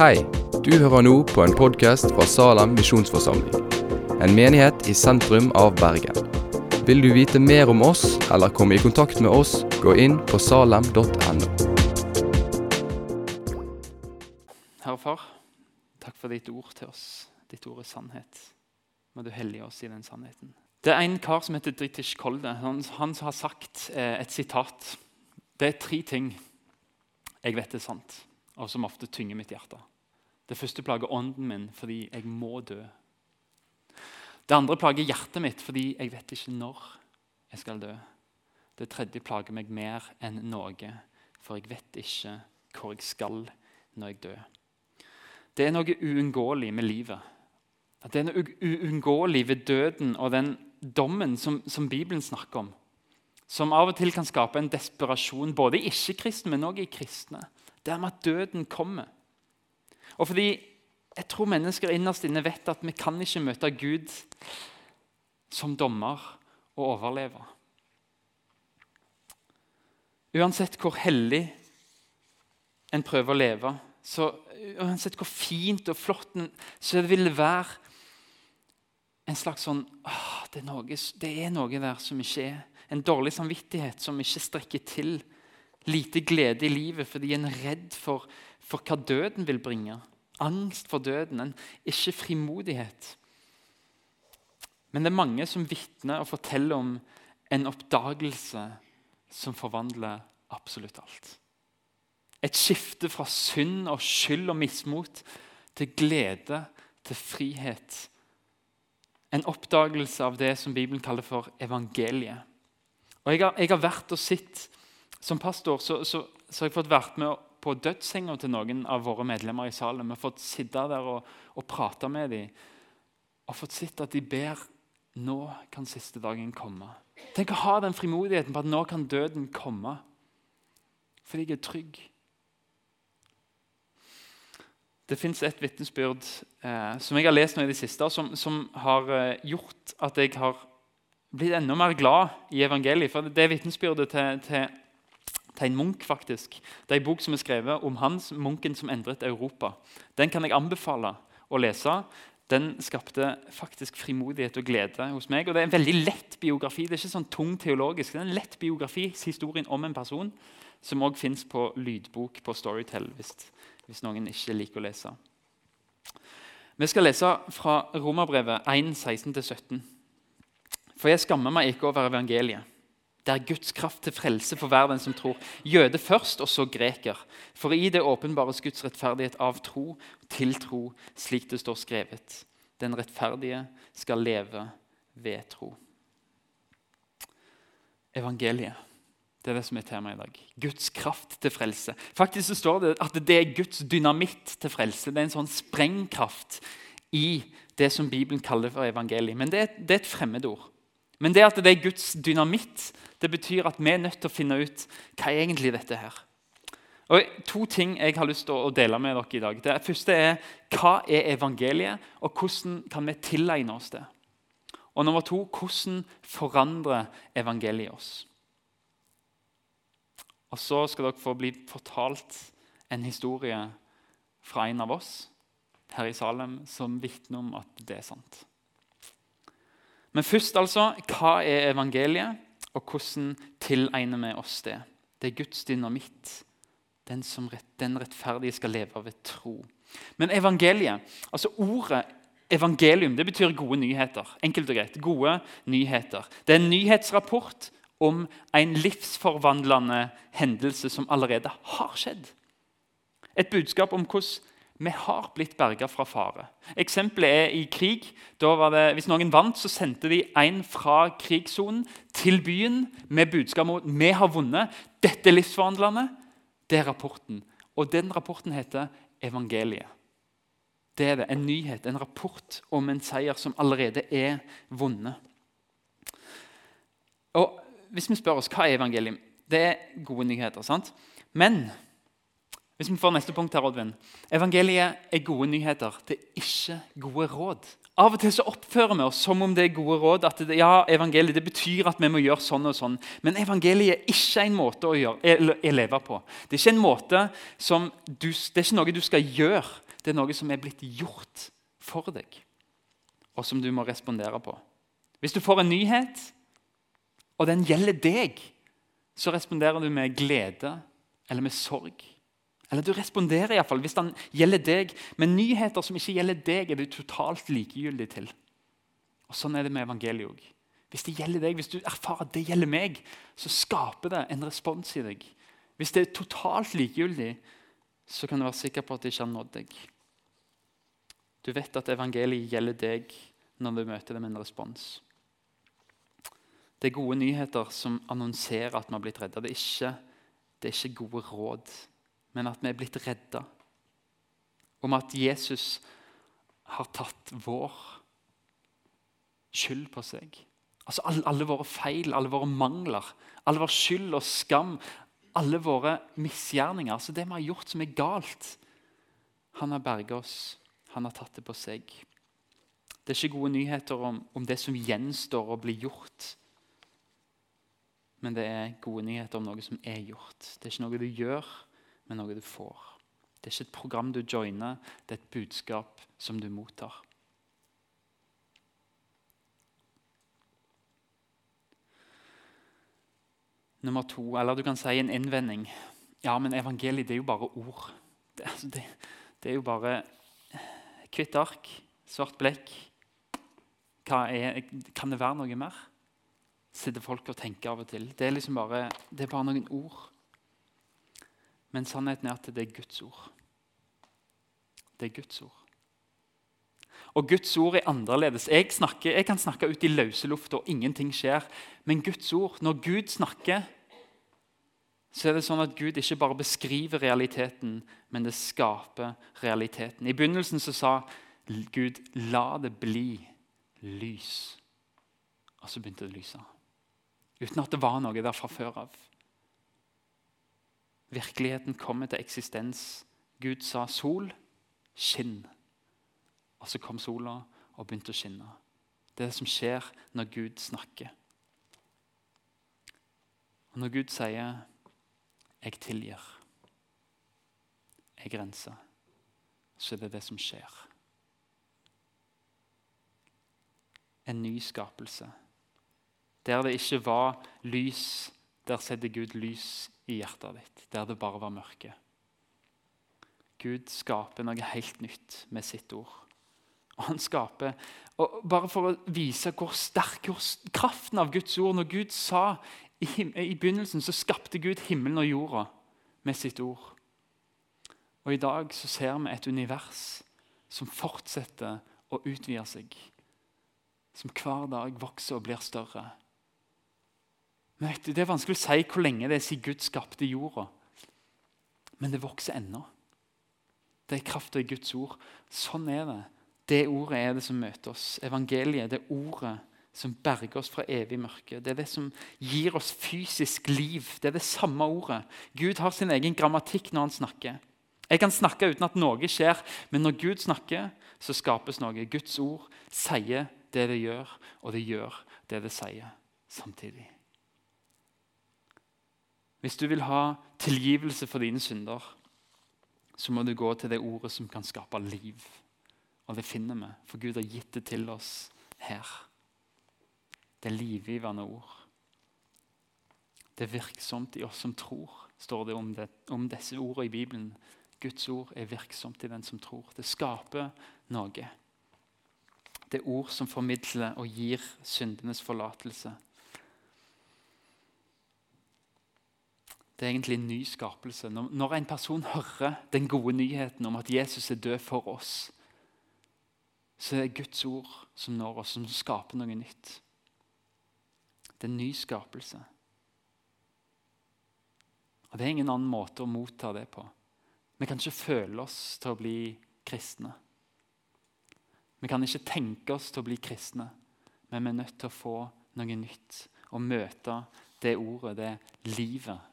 Hei, du hører nå på en podkast fra Salem misjonsforsamling. En menighet i sentrum av Bergen. Vil du vite mer om oss eller komme i kontakt med oss, gå inn på salem.no. Herre Far, takk for ditt ord til oss. Ditt ord er sannhet. Må du hellige oss i den sannheten. Det er en kar som heter Dritish Kolde. Han, han har sagt eh, et sitat. Det er tre ting jeg vet er sant, og som ofte tynger mitt hjerte. Det første plager ånden min fordi jeg må dø. Det andre plager hjertet mitt fordi jeg vet ikke når jeg skal dø. Det tredje plager meg mer enn noe, for jeg vet ikke hvor jeg skal når jeg dør. Det er noe uunngåelig med livet. At det er noe uunngåelig ved døden og den dommen som, som Bibelen snakker om som av og til kan skape en desperasjon både i ikke-kristne, men også i kristne. Det er med at døden kommer. Og fordi jeg tror mennesker innerst inne vet at vi kan ikke møte Gud som dommer og overleve. Uansett hvor hellig en prøver å leve, så uansett hvor fint og flott en så det vil være en slags sånn åh, det, er noe, det er noe der som ikke er en dårlig samvittighet som ikke strekker til. Lite glede i livet fordi en er redd for, for hva døden vil bringe. Angst for døden, en ikke frimodighet. Men det er mange som vitner og forteller om en oppdagelse som forvandler absolutt alt. Et skifte fra synd og skyld og mismot til glede, til frihet. En oppdagelse av det som Bibelen kaller for evangeliet. Og jeg har, jeg har, vært og sett Som pastor så, så, så, har jeg fått vært med på dødssenga til noen av våre medlemmer i salen. Vi har fått sitte der og, og prate med dem og fått sett at de ber nå kan siste dagen komme. Tenk å ha den frimodigheten på at nå kan døden komme. Fordi jeg er trygg. Det fins et vitnesbyrd eh, som jeg har lest nå i det siste, som, som har eh, gjort at jeg har blitt enda mer glad i evangeliet. For Det vitnesbyrdet til, til, til, en munk. faktisk. Det er en bok som er skrevet om hans, munken som endret Europa. Den kan jeg anbefale å lese. Den skapte faktisk frimodighet og glede hos meg. Og Det er en veldig lett biografi. Det er ikke sånn tung teologisk. Det er en lett biografi, historien om en person, som òg fins på lydbok på Storytel, hvis, hvis noen ikke liker å lese. Vi skal lese fra Romerbrevet 1, 16-17. For jeg skammer meg ikke over evangeliet. Det er Guds kraft til frelse for hver den som tror. Jøde først, og så greker. For i det åpenbares Guds rettferdighet av tro til tro, slik det står skrevet. Den rettferdige skal leve ved tro. Evangeliet. Det er det som er temaet i dag. Guds kraft til frelse. Faktisk så står det at det er Guds dynamitt til frelse. Det er en sånn sprengkraft i det som Bibelen kaller for evangeliet. Men det er, et fremmedord. Men det at det er Guds dynamitt, det betyr at vi er nødt til å finne ut hva er egentlig dette her. Og To ting jeg har lyst til å dele med dere i dag. Det første er hva er evangeliet, og hvordan kan vi tilegne oss det? Og nummer to hvordan forandrer evangeliet oss? Og Så skal dere få bli fortalt en historie fra en av oss her i Salem som vitner om at det er sant. Men først, altså, hva er evangeliet, og hvordan tilegner vi oss det? Det er Guds dynamitt. Den, rett, den rettferdige skal leve ved tro. Men evangeliet, altså ordet evangelium, det betyr gode nyheter. Enkelt og greit. Gode nyheter. Det er en nyhetsrapport om en livsforvandlende hendelse som allerede har skjedd. Et budskap om hvordan vi har blitt berga fra fare. Eksempelet er i krig. Det, hvis noen vant, så sendte de en fra krigssonen til byen med budskap om at vi har vunnet. Dette er livsforvandlende. Det er rapporten. Og den rapporten heter evangeliet. Det er det, En nyhet, en rapport om en seier som allerede er vunnet. Og Hvis vi spør oss hva er evangeliet, det er gode nyheter. sant? Men hvis vi får neste punkt her, Oddvin. Evangeliet er gode nyheter. Det er ikke gode råd. Av og til så oppfører vi oss som om det er gode råd. at det, ja, evangeliet det betyr at vi må gjøre sånn og sånn. Men evangeliet er ikke en måte å, gjøre, å leve på. Det er ikke en måte som du, det er ikke noe du skal gjøre Det er noe som er blitt gjort for deg, og som du må respondere på. Hvis du får en nyhet, og den gjelder deg, så responderer du med glede eller med sorg. Eller du responderer iallfall hvis den gjelder deg. Men nyheter som ikke gjelder deg, er du totalt likegyldig til. Og Sånn er det med evangeliet òg. Hvis det gjelder deg, hvis du erfarer at det gjelder meg, så skaper det en respons i deg. Hvis det er totalt likegyldig, så kan du være sikker på at det ikke har nådd deg. Du vet at evangeliet gjelder deg når du møter det med en respons. Det er gode nyheter som annonserer at vi har blitt redda. Det, det, er ikke gode råd, men at vi er blitt redda. Om at Jesus har tatt vår skyld på seg. Altså alle, alle, våre feil, alle våre mangler, alle vår skyld og skam, alle våre misgjerninger. Altså det vi har gjort som er galt. Han har berget oss. Han har tatt det på seg. Det er ikke gode nyheter om, om det som gjenstår å bli gjort. Men det er gode nyheter om noe som er gjort. Det er ikke noe du gjør, men noe du får. Det er ikke et program du joiner, det er et budskap som du mottar. Nummer to, eller du kan si en innvending. Ja, men evangeliet det er jo bare ord. Det, altså, det, det er jo bare hvitt ark, svart blekk. Er, kan det være noe mer? Sitter folk og tenker av og til. Det er liksom bare, det er bare noen ord. Men sannheten er at det er Guds ord. Det er Guds ord. Og Guds ord er annerledes. Jeg, jeg kan snakke ut i løse lufta, og ingenting skjer. Men Guds ord, når Gud snakker, så er det sånn at Gud ikke bare beskriver realiteten, men det skaper realiteten. I begynnelsen så sa Gud 'la det bli lys'. Og så begynte det å lyse. Uten at det var noe der fra før av. Virkeligheten kommer til eksistens. Gud sa 'sol, skinn'. Og så kom sola og begynte å skinne. Det er det som skjer når Gud snakker. Og Når Gud sier 'jeg tilgir', 'jeg renser', så er det det som skjer. En ny skapelse. Der det ikke var lys, der setter Gud lys i hjertet ditt. Der det bare var mørke. Gud skaper noe helt nytt med sitt ord og han skaper. Og bare for å vise hvor sterk hvor kraften av Guds ord Når Gud sa i, i begynnelsen, så skapte Gud himmelen og jorda med sitt ord. Og I dag så ser vi et univers som fortsetter å utvide seg. Som hver dag vokser og blir større. Men Det er vanskelig å si hvor lenge det er siden Gud skapte jorda. Men det vokser ennå. Det er krafta i Guds ord. Sånn er det det ordet er det som møter oss. Evangeliet, det ordet som berger oss fra evig mørke. Det er det som gir oss fysisk liv. Det er det samme ordet. Gud har sin egen grammatikk når han snakker. Jeg kan snakke uten at noe skjer, men når Gud snakker, så skapes noe. Guds ord sier det det gjør, og det gjør det det sier samtidig. Hvis du vil ha tilgivelse for dine synder, så må du gå til det ordet som kan skape liv. Og det finner vi, for Gud har gitt det til oss her. Det er livgivende ord. Det er virksomt i oss som tror, står det om, det, om disse ordene i Bibelen. Guds ord er virksomt i den som tror. Det skaper noe. Det er ord som formidler og gir syndenes forlatelse. Det er egentlig en ny skapelse. Når en person hører den gode nyheten om at Jesus er død for oss, så er det Guds ord som når oss, som skaper noe nytt. Det er en ny skapelse. Og Det er ingen annen måte å motta det på. Vi kan ikke føle oss til å bli kristne. Vi kan ikke tenke oss til å bli kristne, men vi er nødt til å få noe nytt og møte det ordet, det livet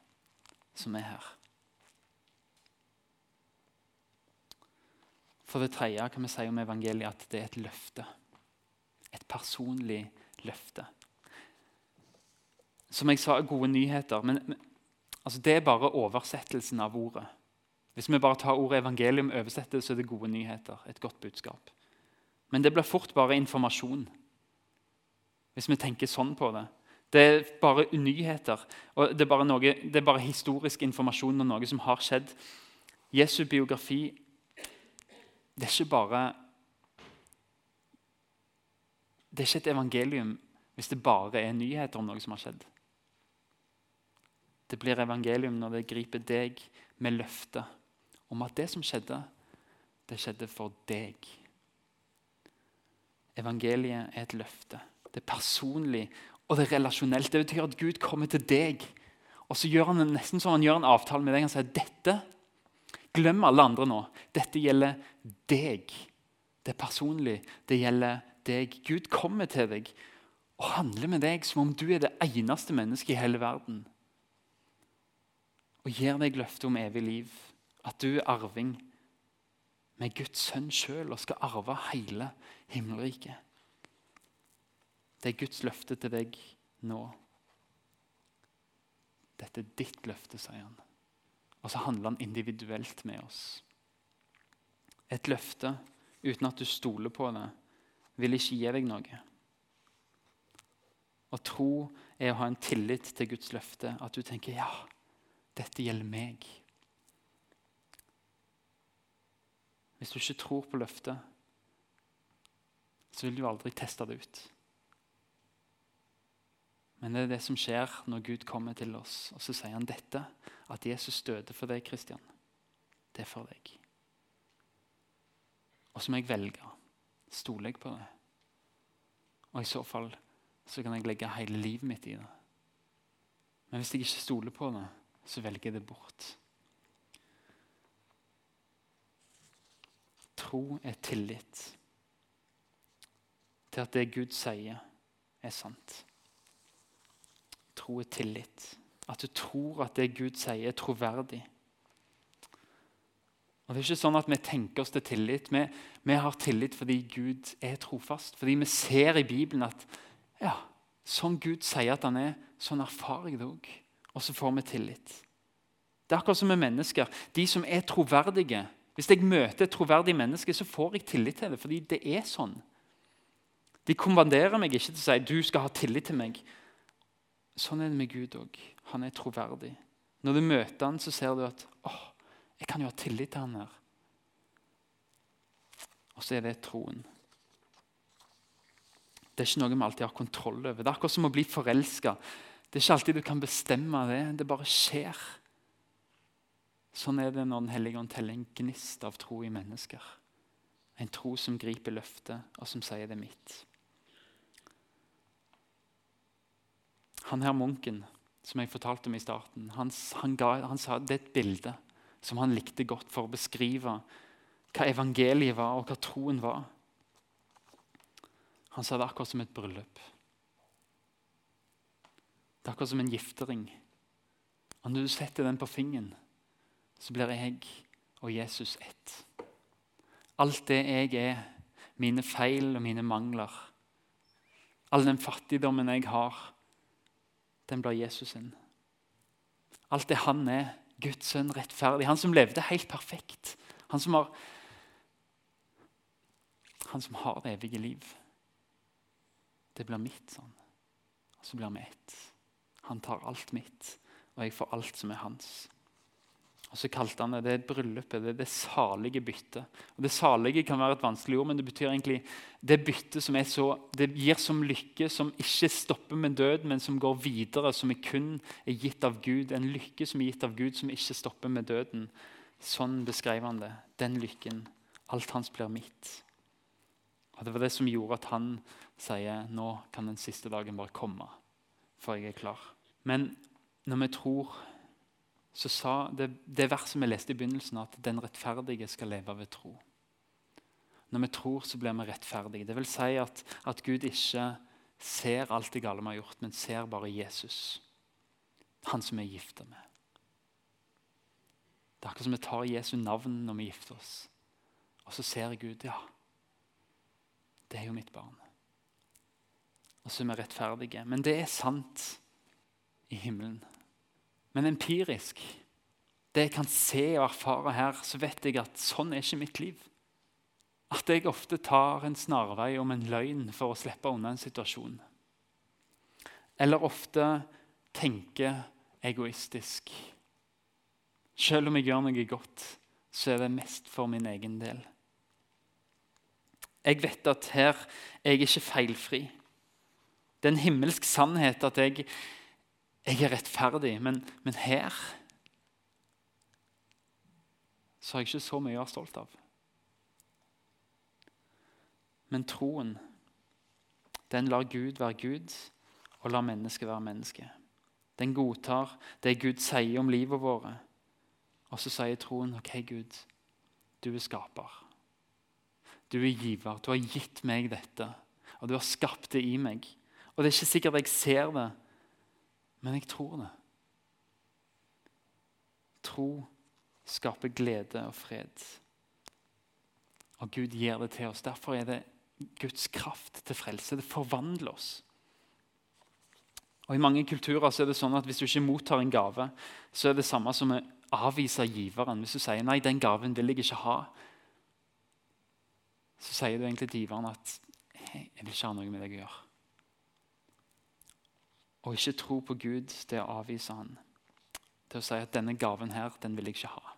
som er her. For det tredje kan vi si om evangeliet at det er et løfte. Et personlig løfte. Som jeg sa, gode nyheter. Men, men altså det er bare oversettelsen av ordet. Hvis vi bare tar ordet evangelium og oversetter så er det gode nyheter. Et godt budskap. Men det blir fort bare informasjon. Hvis vi tenker sånn på det. Det er bare nyheter. og Det er bare, noe, det er bare historisk informasjon om noe som har skjedd. Jesu biografi det er ikke bare Det er ikke et evangelium hvis det bare er nyheter om noe som har skjedd. Det blir evangelium når det griper deg med løftet om at det som skjedde, det skjedde for deg. Evangeliet er et løfte. Det er personlig og det er relasjonelt. Det betyr at Gud kommer til deg. Og så gjør han nesten som han gjør en avtale med deg. Han sier dette Glem alle andre nå. Dette gjelder deg. Det er personlig. Det gjelder deg. Gud kommer til deg og handler med deg som om du er det eneste mennesket i hele verden. Og gir deg løftet om evig liv. At du er arving med Guds sønn sjøl og skal arve hele himmelriket. Det er Guds løfte til deg nå. Dette er ditt løfte, sier han. Og så handler han individuelt med oss. Et løfte uten at du stoler på det, vil ikke gi deg noe. Å tro er å ha en tillit til Guds løfte. At du tenker 'ja, dette gjelder meg'. Hvis du ikke tror på løftet, så vil du aldri teste det ut. Men det er det som skjer når Gud kommer til oss, og så sier han dette. At Jesus døde for deg, Kristian. Det er for deg. Og så må jeg velge. Stoler jeg på det? Og i så fall så kan jeg legge hele livet mitt i det. Men hvis jeg ikke stoler på det, så velger jeg det bort. Tro er tillit til at det Gud sier, er sant. Tro er tillit. At du tror at det Gud sier, er troverdig. Og Det er ikke sånn at vi tenker oss til tillit. Vi, vi, har tillit fordi Gud er trofast. Fordi vi ser i Bibelen at ja, sånn Gud sier at han er, sånn erfarer jeg det òg. Og så får vi tillit. Det er akkurat som med mennesker. De som er troverdige. Hvis jeg møter et troverdig menneske, så får jeg tillit til det. Fordi det er sånn. De kommanderer meg ikke til å si du skal ha tillit til meg. Sånn er det med Gud òg. Han er troverdig. Når du møter han, så ser du at åh, jeg kan jo ha tillit til han her. Og så er det troen. Det er ikke noe vi alltid har kontroll over. Det er akkurat som å bli forelska. Det er ikke alltid du kan bestemme det. Det bare skjer. Sånn er det når Den hellige ånd teller en gnist av tro i mennesker. En tro som griper løftet, og som sier det er mitt. Han her munken som jeg fortalte om i starten, han, han, ga, han sa det er et bilde som han likte godt for å beskrive hva evangeliet var, og hva troen var. Han sa det akkurat som et bryllup. Det er akkurat som en giftering. Og når du setter den på fingeren, så blir jeg og Jesus ett. Alt det jeg er, mine feil og mine mangler, all den fattigdommen jeg har, den blir Jesus sin. Alt det han er, Guds sønn, rettferdig, han som levde helt perfekt. Han som har, han som har det evige liv. Det blir mitt sånn. Og så blir vi ett. Han tar alt mitt, og jeg får alt som er hans. Og så kalte han det det bryllupet, det, det salige byttet. Og Det salige kan være et vanskelig ord, men det betyr egentlig det byttet som er så, det gir som lykke, som ikke stopper med død, men som går videre, som er kun er gitt av Gud. En lykke som er gitt av Gud, som ikke stopper med døden. Sånn beskrev han det. Den lykken. Alt hans blir mitt. Og Det var det som gjorde at han sier nå kan den siste dagen bare komme, for jeg er klar. Men når vi tror så sa det, det verset vi leste i begynnelsen, at den rettferdige skal leve ved tro. Når vi tror, så blir vi rettferdige. Det vil si at, at Gud ikke ser alt det gale vi har gjort, men ser bare Jesus. Han som vi er gifta med. Det er akkurat som vi tar Jesu navn når vi gifter oss. Og så ser Gud ja, det er jo mitt barn. Og så er vi rettferdige. Men det er sant i himmelen. Men empirisk det jeg kan se og erfare her, så vet jeg at sånn er ikke mitt liv. At jeg ofte tar en snarvei om en løgn for å slippe unna en situasjon. Eller ofte tenker egoistisk. Selv om jeg gjør noe godt, så er det mest for min egen del. Jeg vet at her er jeg ikke feilfri. Det er en himmelsk sannhet at jeg, jeg er rettferdig, men, men her så har jeg ikke så mye å være stolt av. Men troen, den lar Gud være Gud og lar mennesket være menneske. Den godtar det Gud sier om livet vårt. Og så sier troen OK, Gud, du er skaper. Du er giver. Du har gitt meg dette, og du har skapt det i meg. Og Det er ikke sikkert jeg ser det, men jeg tror det. Tro skaper glede og fred. Og Gud gir det til oss. Derfor er det Guds kraft til frelse. Det forvandler oss. Og I mange kulturer så er det sånn at hvis du ikke mottar en gave, så er det samme som å avvise giveren. Hvis du sier 'nei, den gaven vil jeg ikke ha', så sier du egentlig til giveren at 'jeg vil ikke ha noe med deg å gjøre'. Å ikke tro på Gud, det er å avvise han. Til å si at 'denne gaven her, den vil jeg ikke ha'.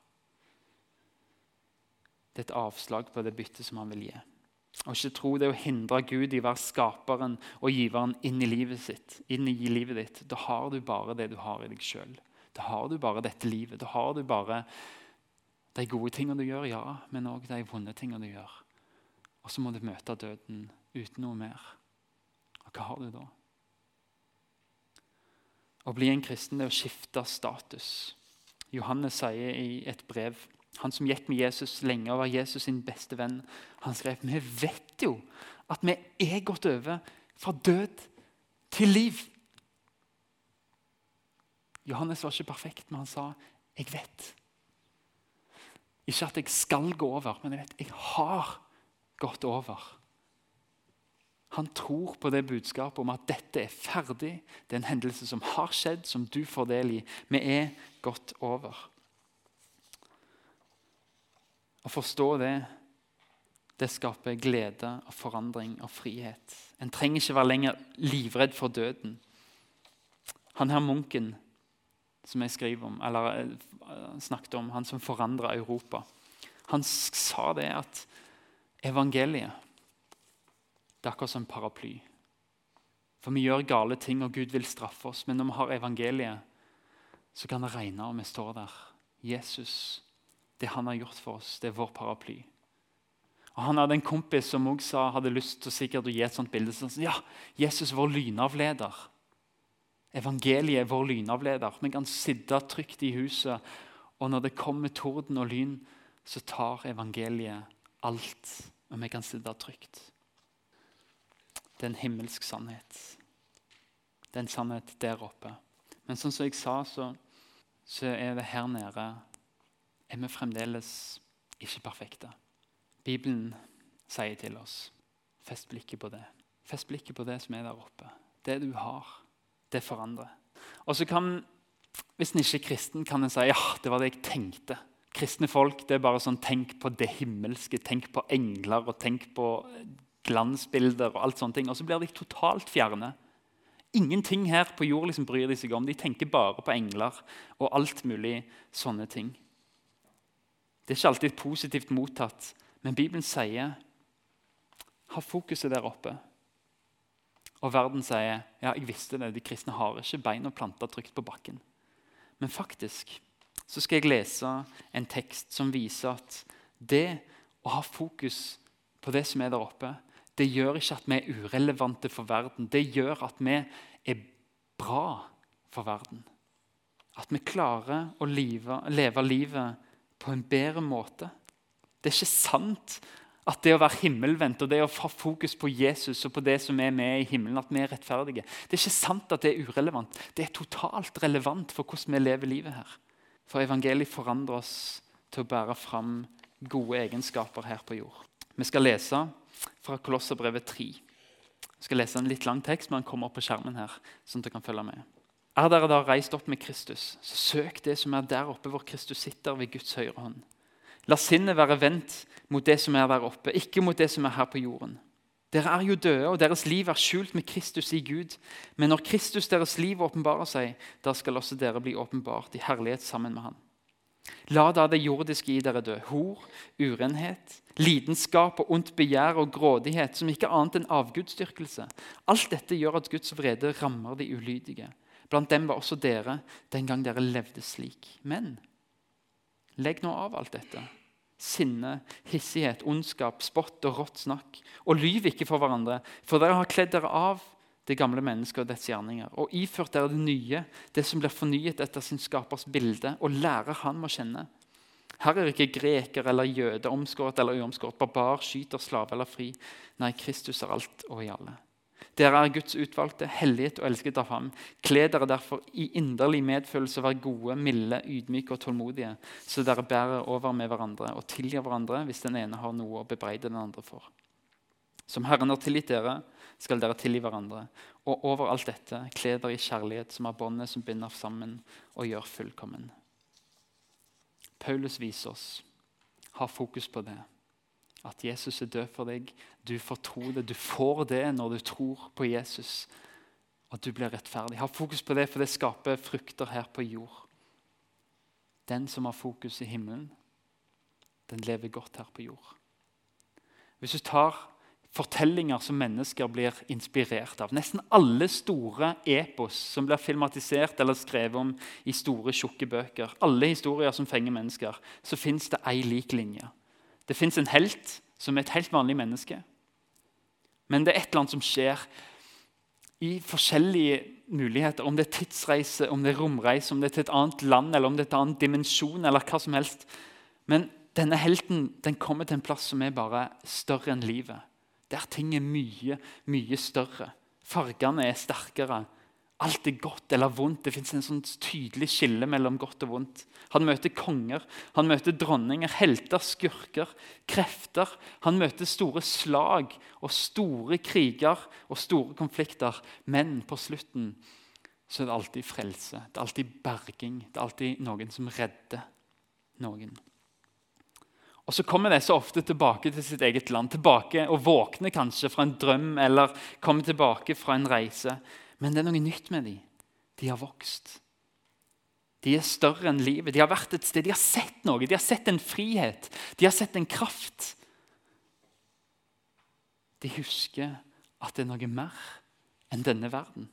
Det er et avslag på det byttet som han vil gi. Å ikke tro det å hindre Gud i å være skaperen og giveren inn i livet sitt. inn i livet ditt. Da har du bare det du har i deg sjøl. Da har du bare dette livet. Da har du bare de gode tingene du gjør, ja, men òg de vonde tingene du gjør. Og så må du møte døden uten noe mer. Og hva har du da? Å bli en kristen er å skifte status. Johannes sier i et brev han som gikk med Jesus lenge og var Jesus sin beste venn, han skrev vi vet jo at vi er gått over fra død til liv. Johannes var ikke perfekt, men han sa 'jeg vet'. Ikke at jeg skal gå over, men jeg vet jeg har gått over. Han tror på det budskapet om at dette er ferdig. Det er en hendelse som har skjedd, som du får del i. Vi er gått over. Å forstå det, det skaper glede og forandring og frihet. En trenger ikke være lenger livredd for døden. Han her munken som jeg skriver om, eller eh, snakket om, han som forandra Europa, han sa det at evangeliet det er akkurat som en paraply. For vi gjør gale ting, og Gud vil straffe oss. Men når vi har evangeliet, så kan det regne, og vi står der. Jesus det han har gjort for oss, det er vår paraply. Og Han hadde en kompis som også hadde lyst til sikkert å gi et sånt bilde. Sånn, ja, Jesus vår lynavleder. Evangeliet er vår lynavleder. Vi kan sitte trygt i huset, og når det kommer torden og lyn, så tar evangeliet alt, og vi kan sitte trygt. Det er en himmelsk sannhet. Det er en sannhet der oppe. Men sånn som jeg sa, så, så er det her nede er vi fremdeles ikke perfekte. Bibelen sier til oss fest blikket på det. Fest blikket på det som er der oppe. Det du har, det forandrer. Og så kan, Hvis en ikke er kristen, kan en si ja, det var det jeg tenkte. Kristne folk det er bare sånn, tenk på det himmelske, tenk på engler og tenk på glansbilder. og alt sånne ting. Og så blir de totalt fjerne. Ingenting her på jord liksom bryr de seg om. De tenker bare på engler og alt mulig sånne ting. Det er ikke alltid positivt mottatt, men Bibelen sier ha fokuset der oppe. Og verden sier ja, jeg visste det, de kristne har ikke bein og planter trygt på bakken. Men faktisk så skal jeg lese en tekst som viser at det å ha fokus på det som er der oppe, det gjør ikke at vi er urelevante for verden. Det gjør at vi er bra for verden. At vi klarer å leve, leve livet på en bedre måte. Det er ikke sant at det å være himmelvendt og det å ha fokus på Jesus og på det som er med i himmelen, at vi er rettferdige, det er ikke sant at det er urelevant. Det er totalt relevant for hvordan vi lever livet her. For evangeliet forandrer oss til å bære fram gode egenskaper her på jord. Vi skal lese fra Kolosserbrevet 3. Jeg skal lese en litt lang tekst, men den kommer opp på skjermen her. sånn at du kan følge med. Er dere da reist opp med Kristus, så søk det som er der oppe hvor Kristus sitter ved Guds høyre hånd. La sinnet være vendt mot det som er der oppe, ikke mot det som er her på jorden. Dere er jo døde, og deres liv er skjult med Kristus i Gud. Men når Kristus, deres liv, åpenbarer seg, da skal også dere bli åpenbart i herlighet sammen med ham. La da det jordiske i dere dø, hor, urenhet, lidenskap og ondt begjær og grådighet, som ikke annet enn avgudsdyrkelse. Alt dette gjør at Guds vrede rammer de ulydige. Blant dem var også dere den gang dere levde slik. Men legg nå av alt dette. Sinne, hissighet, ondskap, spott og rått snakk. Og lyv ikke for hverandre, for dere har kledd dere av det gamle mennesket og dets gjerninger, og iført dere det nye, det som blir fornyet etter sin skapers bilde, og lærer han å kjenne. Her er ikke greker eller jøde, omskåret eller uomskåret, barbar, skyter, slave eller fri. Nei, Kristus er alt og i alle. Dere er Guds utvalgte, helliget og elsket av ham. Kle dere derfor i inderlig medfølelse og vær gode, milde, ydmyke og tålmodige, så dere bærer over med hverandre og tilgir hverandre hvis den ene har noe å bebreide den andre for. Som Herren har tilgitt dere, skal dere tilgi hverandre. Og over alt dette kle dere i kjærlighet, som er båndet som binder sammen og gjør fullkommen. Paulus viser oss. Ha fokus på det. At Jesus er død for deg. Du får tro det. Du får det når du tror på Jesus. Og du blir rettferdig. Ha fokus på det, for det skaper frukter her på jord. Den som har fokus i himmelen, den lever godt her på jord. Hvis du tar fortellinger som mennesker blir inspirert av Nesten alle store epos som blir filmatisert eller skrevet om i store, tjukke bøker, alle historier som fenger mennesker, så fins det ei lik linje. Det fins en helt som er et helt vanlig menneske. Men det er et eller annet som skjer i forskjellige muligheter. Om det er tidsreise, om det er romreise, om det er til et annet land eller om det er en annen dimensjon. eller hva som helst. Men denne helten den kommer til en plass som er bare større enn livet. Der ting er mye, mye større. Fargene er sterkere. Alt er godt eller vondt. Det fins en sånn tydelig skille mellom godt og vondt. Han møter konger, han møter dronninger, helter, skurker, krefter. Han møter store slag og store kriger og store konflikter. Men på slutten så er det alltid frelse, det er alltid berging. Det er alltid noen som redder noen. Og Så kommer de så ofte tilbake til sitt eget land, tilbake og våkner kanskje fra en drøm eller kommer tilbake fra en reise. Men det er noe nytt med dem. De har vokst. De er større enn livet. De har vært et sted, de har sett noe. De har sett en frihet. De har sett en kraft. De husker at det er noe mer enn denne verden.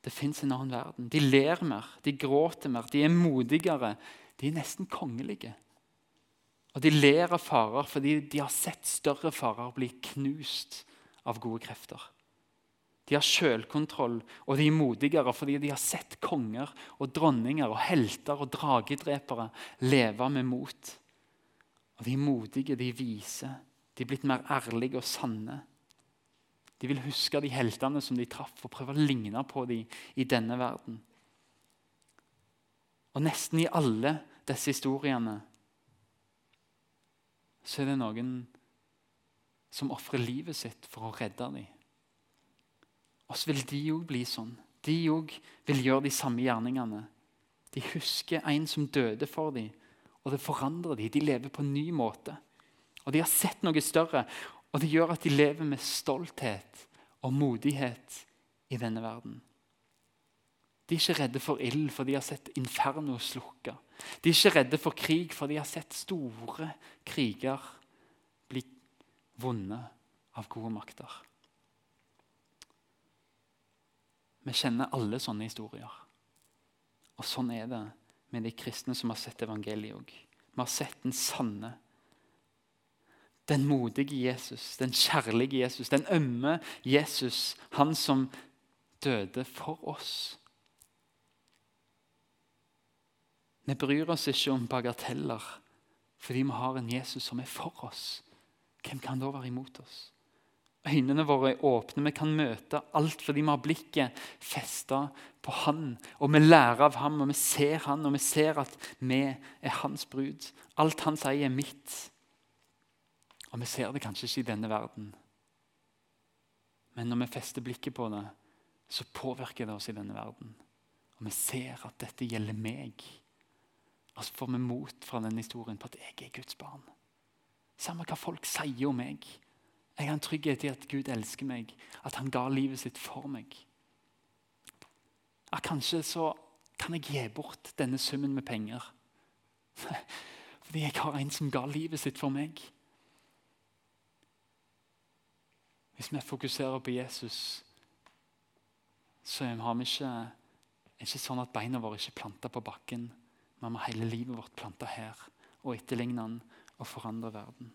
Det fins en annen verden. De ler mer, de gråter mer, de er modigere. De er nesten kongelige. Og de ler av farer fordi de har sett større farer bli knust av gode krefter. De har selvkontroll, og de er modigere fordi de har sett konger og dronninger og helter og dragedrepere leve med mot. Og De er modige, de er vise. De er blitt mer ærlige og sanne. De vil huske de heltene som de traff, og prøve å ligne på dem i denne verden. Og Nesten i alle disse historiene så er det noen som ofrer livet sitt for å redde dem. Og så vil de òg bli sånn. De òg vil gjøre de samme gjerningene. De husker en som døde for dem, og det forandrer dem. De lever på en ny måte. Og De har sett noe større, og det gjør at de lever med stolthet og modighet i denne verden. De er ikke redde for ild, for de har sett inferno slukke. De er ikke redde for krig, for de har sett store kriger bli vunnet av gode makter. Vi kjenner alle sånne historier. Og sånn er det med de kristne som har sett evangeliet òg. Vi har sett den sanne, den modige Jesus, den kjærlige Jesus, den ømme Jesus. Han som døde for oss. Vi bryr oss ikke om bagateller fordi vi har en Jesus som er for oss. Hvem kan da være imot oss? Øynene våre er åpne. Vi kan møte alt fordi vi har blikket festa på Han. Og vi lærer av ham, og vi ser han, og vi ser at vi er hans brud. Alt han sier, er mitt. Og vi ser det kanskje ikke i denne verden. Men når vi fester blikket på det, så påvirker det oss i denne verden. Og vi ser at dette gjelder meg. Og så får vi mot fra den historien på at jeg er Guds barn. Samme hva folk sier om meg. Jeg har en trygghet i at Gud elsker meg, at han ga livet sitt for meg. At kanskje så kan jeg gi bort denne summen med penger. Fordi jeg har en som ga livet sitt for meg. Hvis vi fokuserer på Jesus, så har vi ikke, ikke sånn at beina våre ikke er planta på bakken. Vi må hele livet vårt planta her og etterligne den og forandre verden.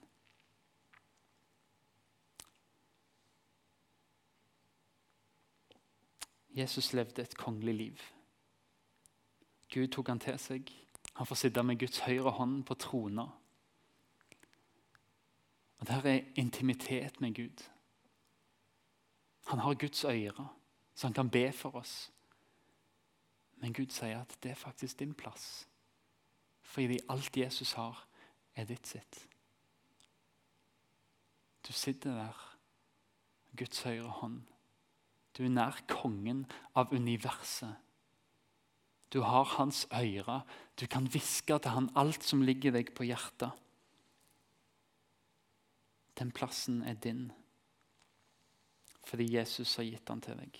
Jesus levde et kongelig liv. Gud tok han til seg. Han får sitte med Guds høyre hånd på trona. Og Der er intimitet med Gud. Han har Guds øyre, så han kan be for oss. Men Gud sier at det er faktisk din plass. Fordi alt Jesus har, er ditt sitt. Du sitter der, Guds høyre hånd. Du er nær kongen av universet. Du har hans øyre. Du kan hviske til han alt som ligger deg på hjertet. Den plassen er din fordi Jesus har gitt den til deg.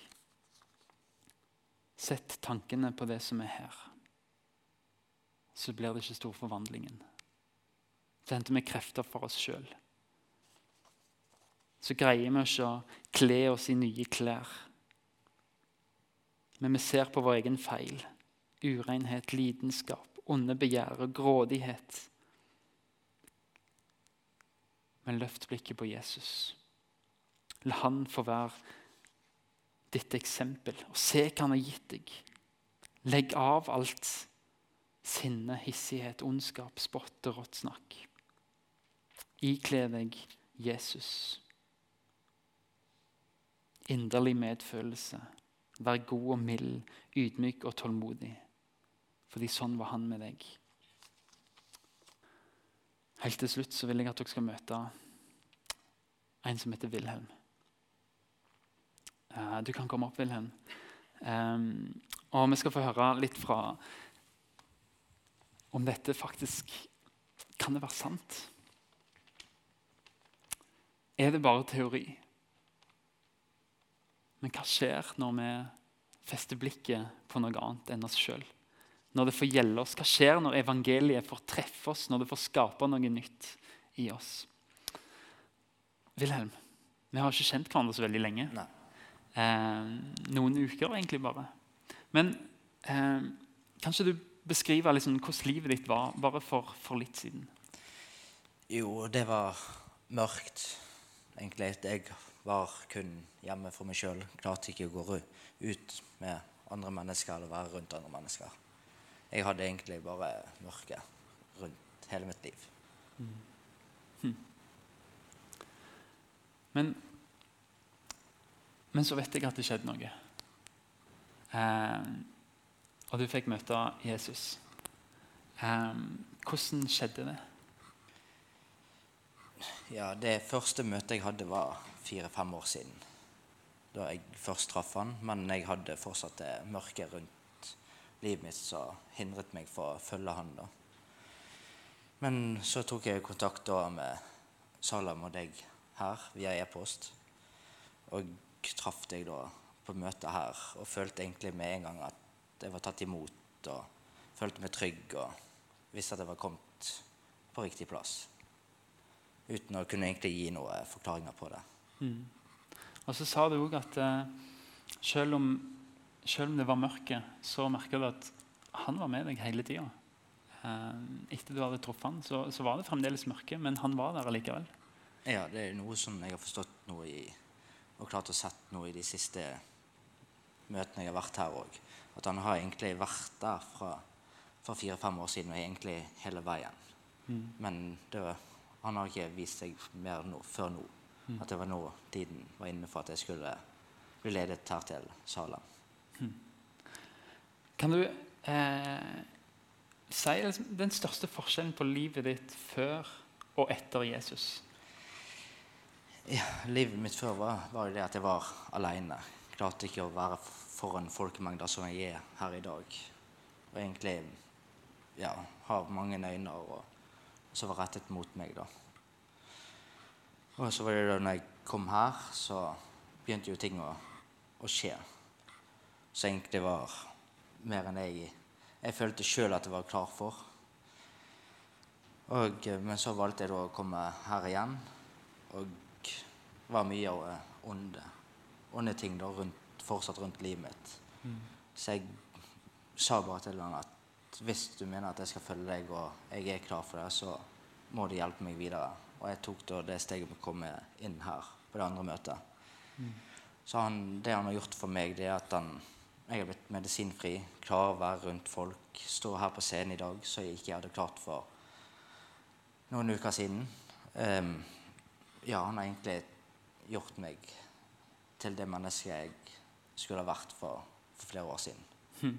Sett tankene på det som er her. Så blir det ikke stor forvandlingen. Så henter vi krefter for oss sjøl. Så greier vi ikke å kle oss i nye klær. Men vi ser på vår egen feil. Urenhet, lidenskap, onde begjær og grådighet. Men løft blikket på Jesus. La han få være ditt eksempel, og se hva han har gitt deg. Legg av alt sinne, hissighet, ondskap, spott og rått snakk. Ikle deg Jesus. Inderlig medfølelse. Vær god og mild, ydmyk og tålmodig. Fordi sånn var han med deg. Helt til slutt så vil jeg at dere skal møte en som heter Wilhelm. Eh, du kan komme opp, Wilhelm. og vi skal få høre litt fra om dette faktisk Kan det være sant? Er det bare teori? Men hva skjer når vi fester blikket på noe annet enn oss sjøl? Når det får gjelde oss? Hva skjer når evangeliet får treffe oss, når det får skape noe nytt i oss? Wilhelm, vi har ikke kjent hverandre så veldig lenge. Eh, noen uker, egentlig bare. Men eh, kanskje du beskriver liksom hvordan livet ditt var bare for, for, litt siden? Jo, det var mørkt, egentlig. Jeg var kun hjemme for meg sjøl. Klarte ikke å gå ut med andre mennesker eller være rundt andre mennesker. Jeg hadde egentlig bare mørke rundt hele mitt liv. Mm. Hm. Men men så vet jeg at det skjedde noe. Eh, og du fikk møte Jesus. Um, hvordan skjedde det? Ja, Det første møtet jeg hadde, var fire-fem år siden. Da jeg først traff han, men jeg hadde fortsatt det mørket rundt livet mitt som hindret meg for å følge han. da. Men så tok jeg kontakt da med Salam og deg her via e-post. Og traff deg da på møtet her og følte egentlig med en gang at jeg var tatt imot og følte meg trygg og visste at jeg var kommet på riktig plass. Uten å kunne egentlig gi noen forklaringer på det. Mm. Og så sa du òg at uh, selv, om, selv, om, det var mørke, så merka du at han var med deg hele tida. Eh, etter du hadde truffet han, så, så, var det fremdeles mørke, men han var der allikevel. Ja, det er noe som jeg har forstått noe i og klart å sett noe i de siste møtene jeg har vært her òg. At han har egentlig vært der fra for fire-fem år siden og egentlig hele veien. Mm. Men var, han har ikke vist seg mer nå, før nå. Mm. At det var nå tiden var inne for at jeg skulle bli ledet her til Salem. Mm. Kan du eh, si liksom, den største forskjellen på livet ditt før og etter Jesus? Ja, livet mitt før var, var det at jeg var alene. klarte ikke å være foran folkemengder som jeg er her i dag. Og egentlig ja, har mange øyne som var rettet mot meg. da. Og så var det da når jeg kom her, så begynte jo ting å, å skje. Så egentlig var mer enn jeg jeg følte sjøl at jeg var klar for. Og, men så valgte jeg da å komme her igjen. Og det var mye av onde, onde ting da rundt, fortsatt rundt livet mitt. Mm. Så jeg sa bare til han at hvis du mener at jeg skal følge deg, og jeg er klar for det, så må du hjelpe meg videre. Og jeg tok da det steget med å komme inn her på det andre møtet. Mm. Så han, det han har gjort for meg, det er at han, jeg har blitt medisinfri, klarer å være rundt folk, står her på scenen i dag så jeg ikke hadde klart for noen uker siden. Um, ja, han har egentlig gjort meg til det mennesket jeg skulle ha vært for, for flere år siden. Hmm.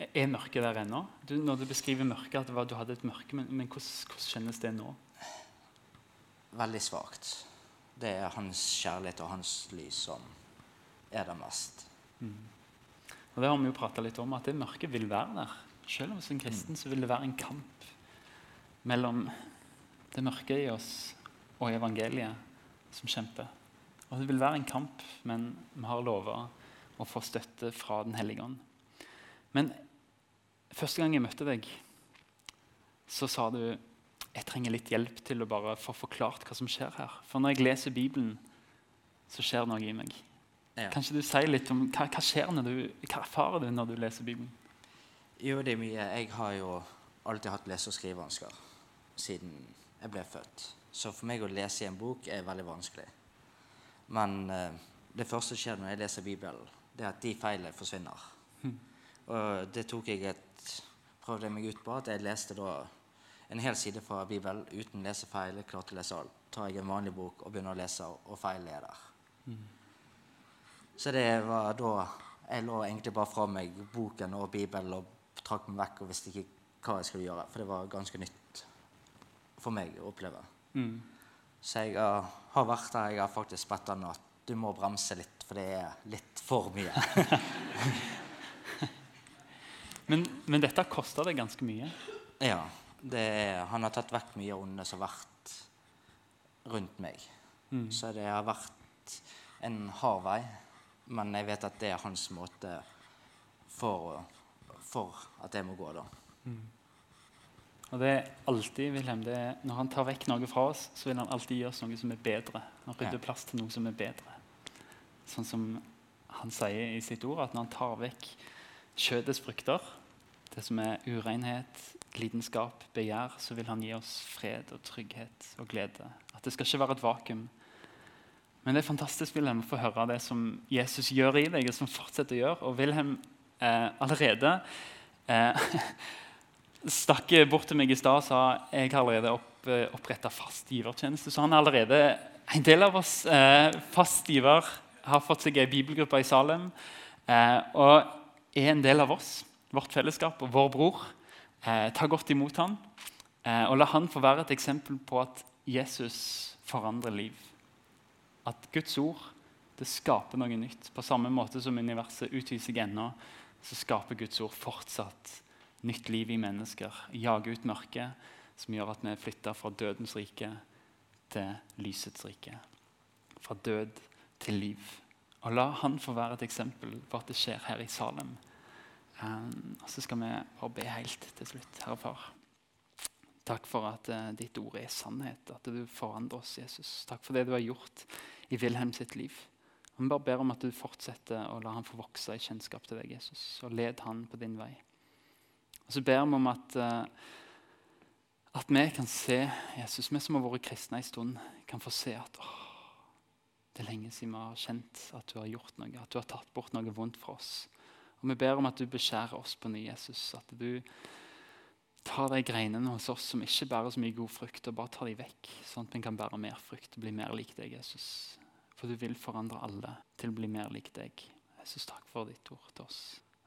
Er mørket der ennå? Du, når du beskriver mørket, at var, du hadde et mørke, men, men hvordan, hvordan, kjennes det nå? Veldig svakt. Det er hans kjærlighet og hans lys som er det mest. Mm. Og Det har vi jo prata litt om, at det mørket vil være der. Selv om som kristen så vil det være en kamp mellom det mørke i oss og evangeliet som kjemper. Og Det vil være en kamp, men vi har lova å få støtte fra Den hellige ånd. Men første gang jeg møtte deg, så sa du jeg trenger litt hjelp til å bare få forklart hva som skjer her. For når jeg leser Bibelen, så skjer noe i meg. Ja. Kan ikke du si litt om hva, hva skjer når du, hva erfarer du når du leser Bibelen? Jo, det er mye. Jeg har jo alltid hatt lese- og skrivevansker siden jeg ble født. Så for meg å lese i en bok er veldig vanskelig. Men uh, det første som skjer når jeg leser Bibelen, det er at de feilene forsvinner. Hm. Og det tok jeg et, prøvde meg ut på. at Jeg leste da en hel side fra Bibelen uten lesefeil. Klarte å lese alt. Tar jeg en vanlig bok og begynner å lese, og feil er der. Mm. Så det var da Jeg lå egentlig bare fra meg boken og Bibelen og trakk meg vekk og visste ikke hva jeg skulle gjøre. For det var ganske nytt for meg å oppleve. Mm. Så jeg uh, har vært der. Jeg har faktisk bedt han at du må bremse litt, for det er litt for mye. Men, men dette koster deg ganske mye? Ja. Er, han har tatt vekk mye onde som har vært rundt meg. Mm. Så det har vært en hard vei. Men jeg vet at det er hans måte for, for at jeg må gå, da. Mm. Og det er alltid, Wilhelm, det er, Når han tar vekk noe fra oss, så vil han alltid gi oss noe som er bedre. Han rydder plass til noe som er bedre. Sånn som han sier i sitt ord, at når han tar vekk kjødets frukter, det som er urenhet, lidenskap, begjær, så vil han gi oss fred og trygghet og glede. At det skal ikke være et vakuum. Men det er fantastisk Wilhelm, å få høre det som Jesus gjør i deg, og som fortsetter å gjøre. Og Wilhelm eh, allerede eh, stakk bort til meg i stad og sa jeg har allerede opp, eh, oppretta fast givertjeneste. Så han er allerede en del av oss eh, fast giver, har fått seg ei bibelgruppe i Salem eh, og er en del av oss vårt fellesskap og vår bror. Eh, ta godt imot han, eh, og la han få være et eksempel på at Jesus forandrer liv. At Guds ord det skaper noe nytt. På samme måte som universet utviser ennå, så skaper Guds ord fortsatt nytt liv i mennesker. Jage ut mørket, som gjør at vi flytter fra dødens rike til lysets rike. Fra død til liv. Og La han få være et eksempel på at det skjer her i Salem. Um, og så skal vi bare be helt til slutt. Herre Far, takk for at uh, ditt ord er sannhet. At du forandrer oss, Jesus. Takk for det du har gjort i Wilhelm sitt liv. Vi bare ber om at du fortsetter å la han få vokse i kjennskap til deg, Jesus. Og led han på din vei. Og så ber vi om at, uh, at vi kan se Jesus, vi som har vært kristne en stund, kan få se at åh, det er lenge siden vi har kjent at du har gjort noe, at du har tatt bort noe vondt fra oss. Og Vi ber om at du beskjærer oss på ny, Jesus. At du tar de greinene hos oss som ikke bærer så mye god frukt, og bare tar de vekk, sånn at vi kan bære mer frukt og bli mer lik deg, Jesus. For du vil forandre alle til å bli mer lik deg. Jesus, takk for ditt ord til oss.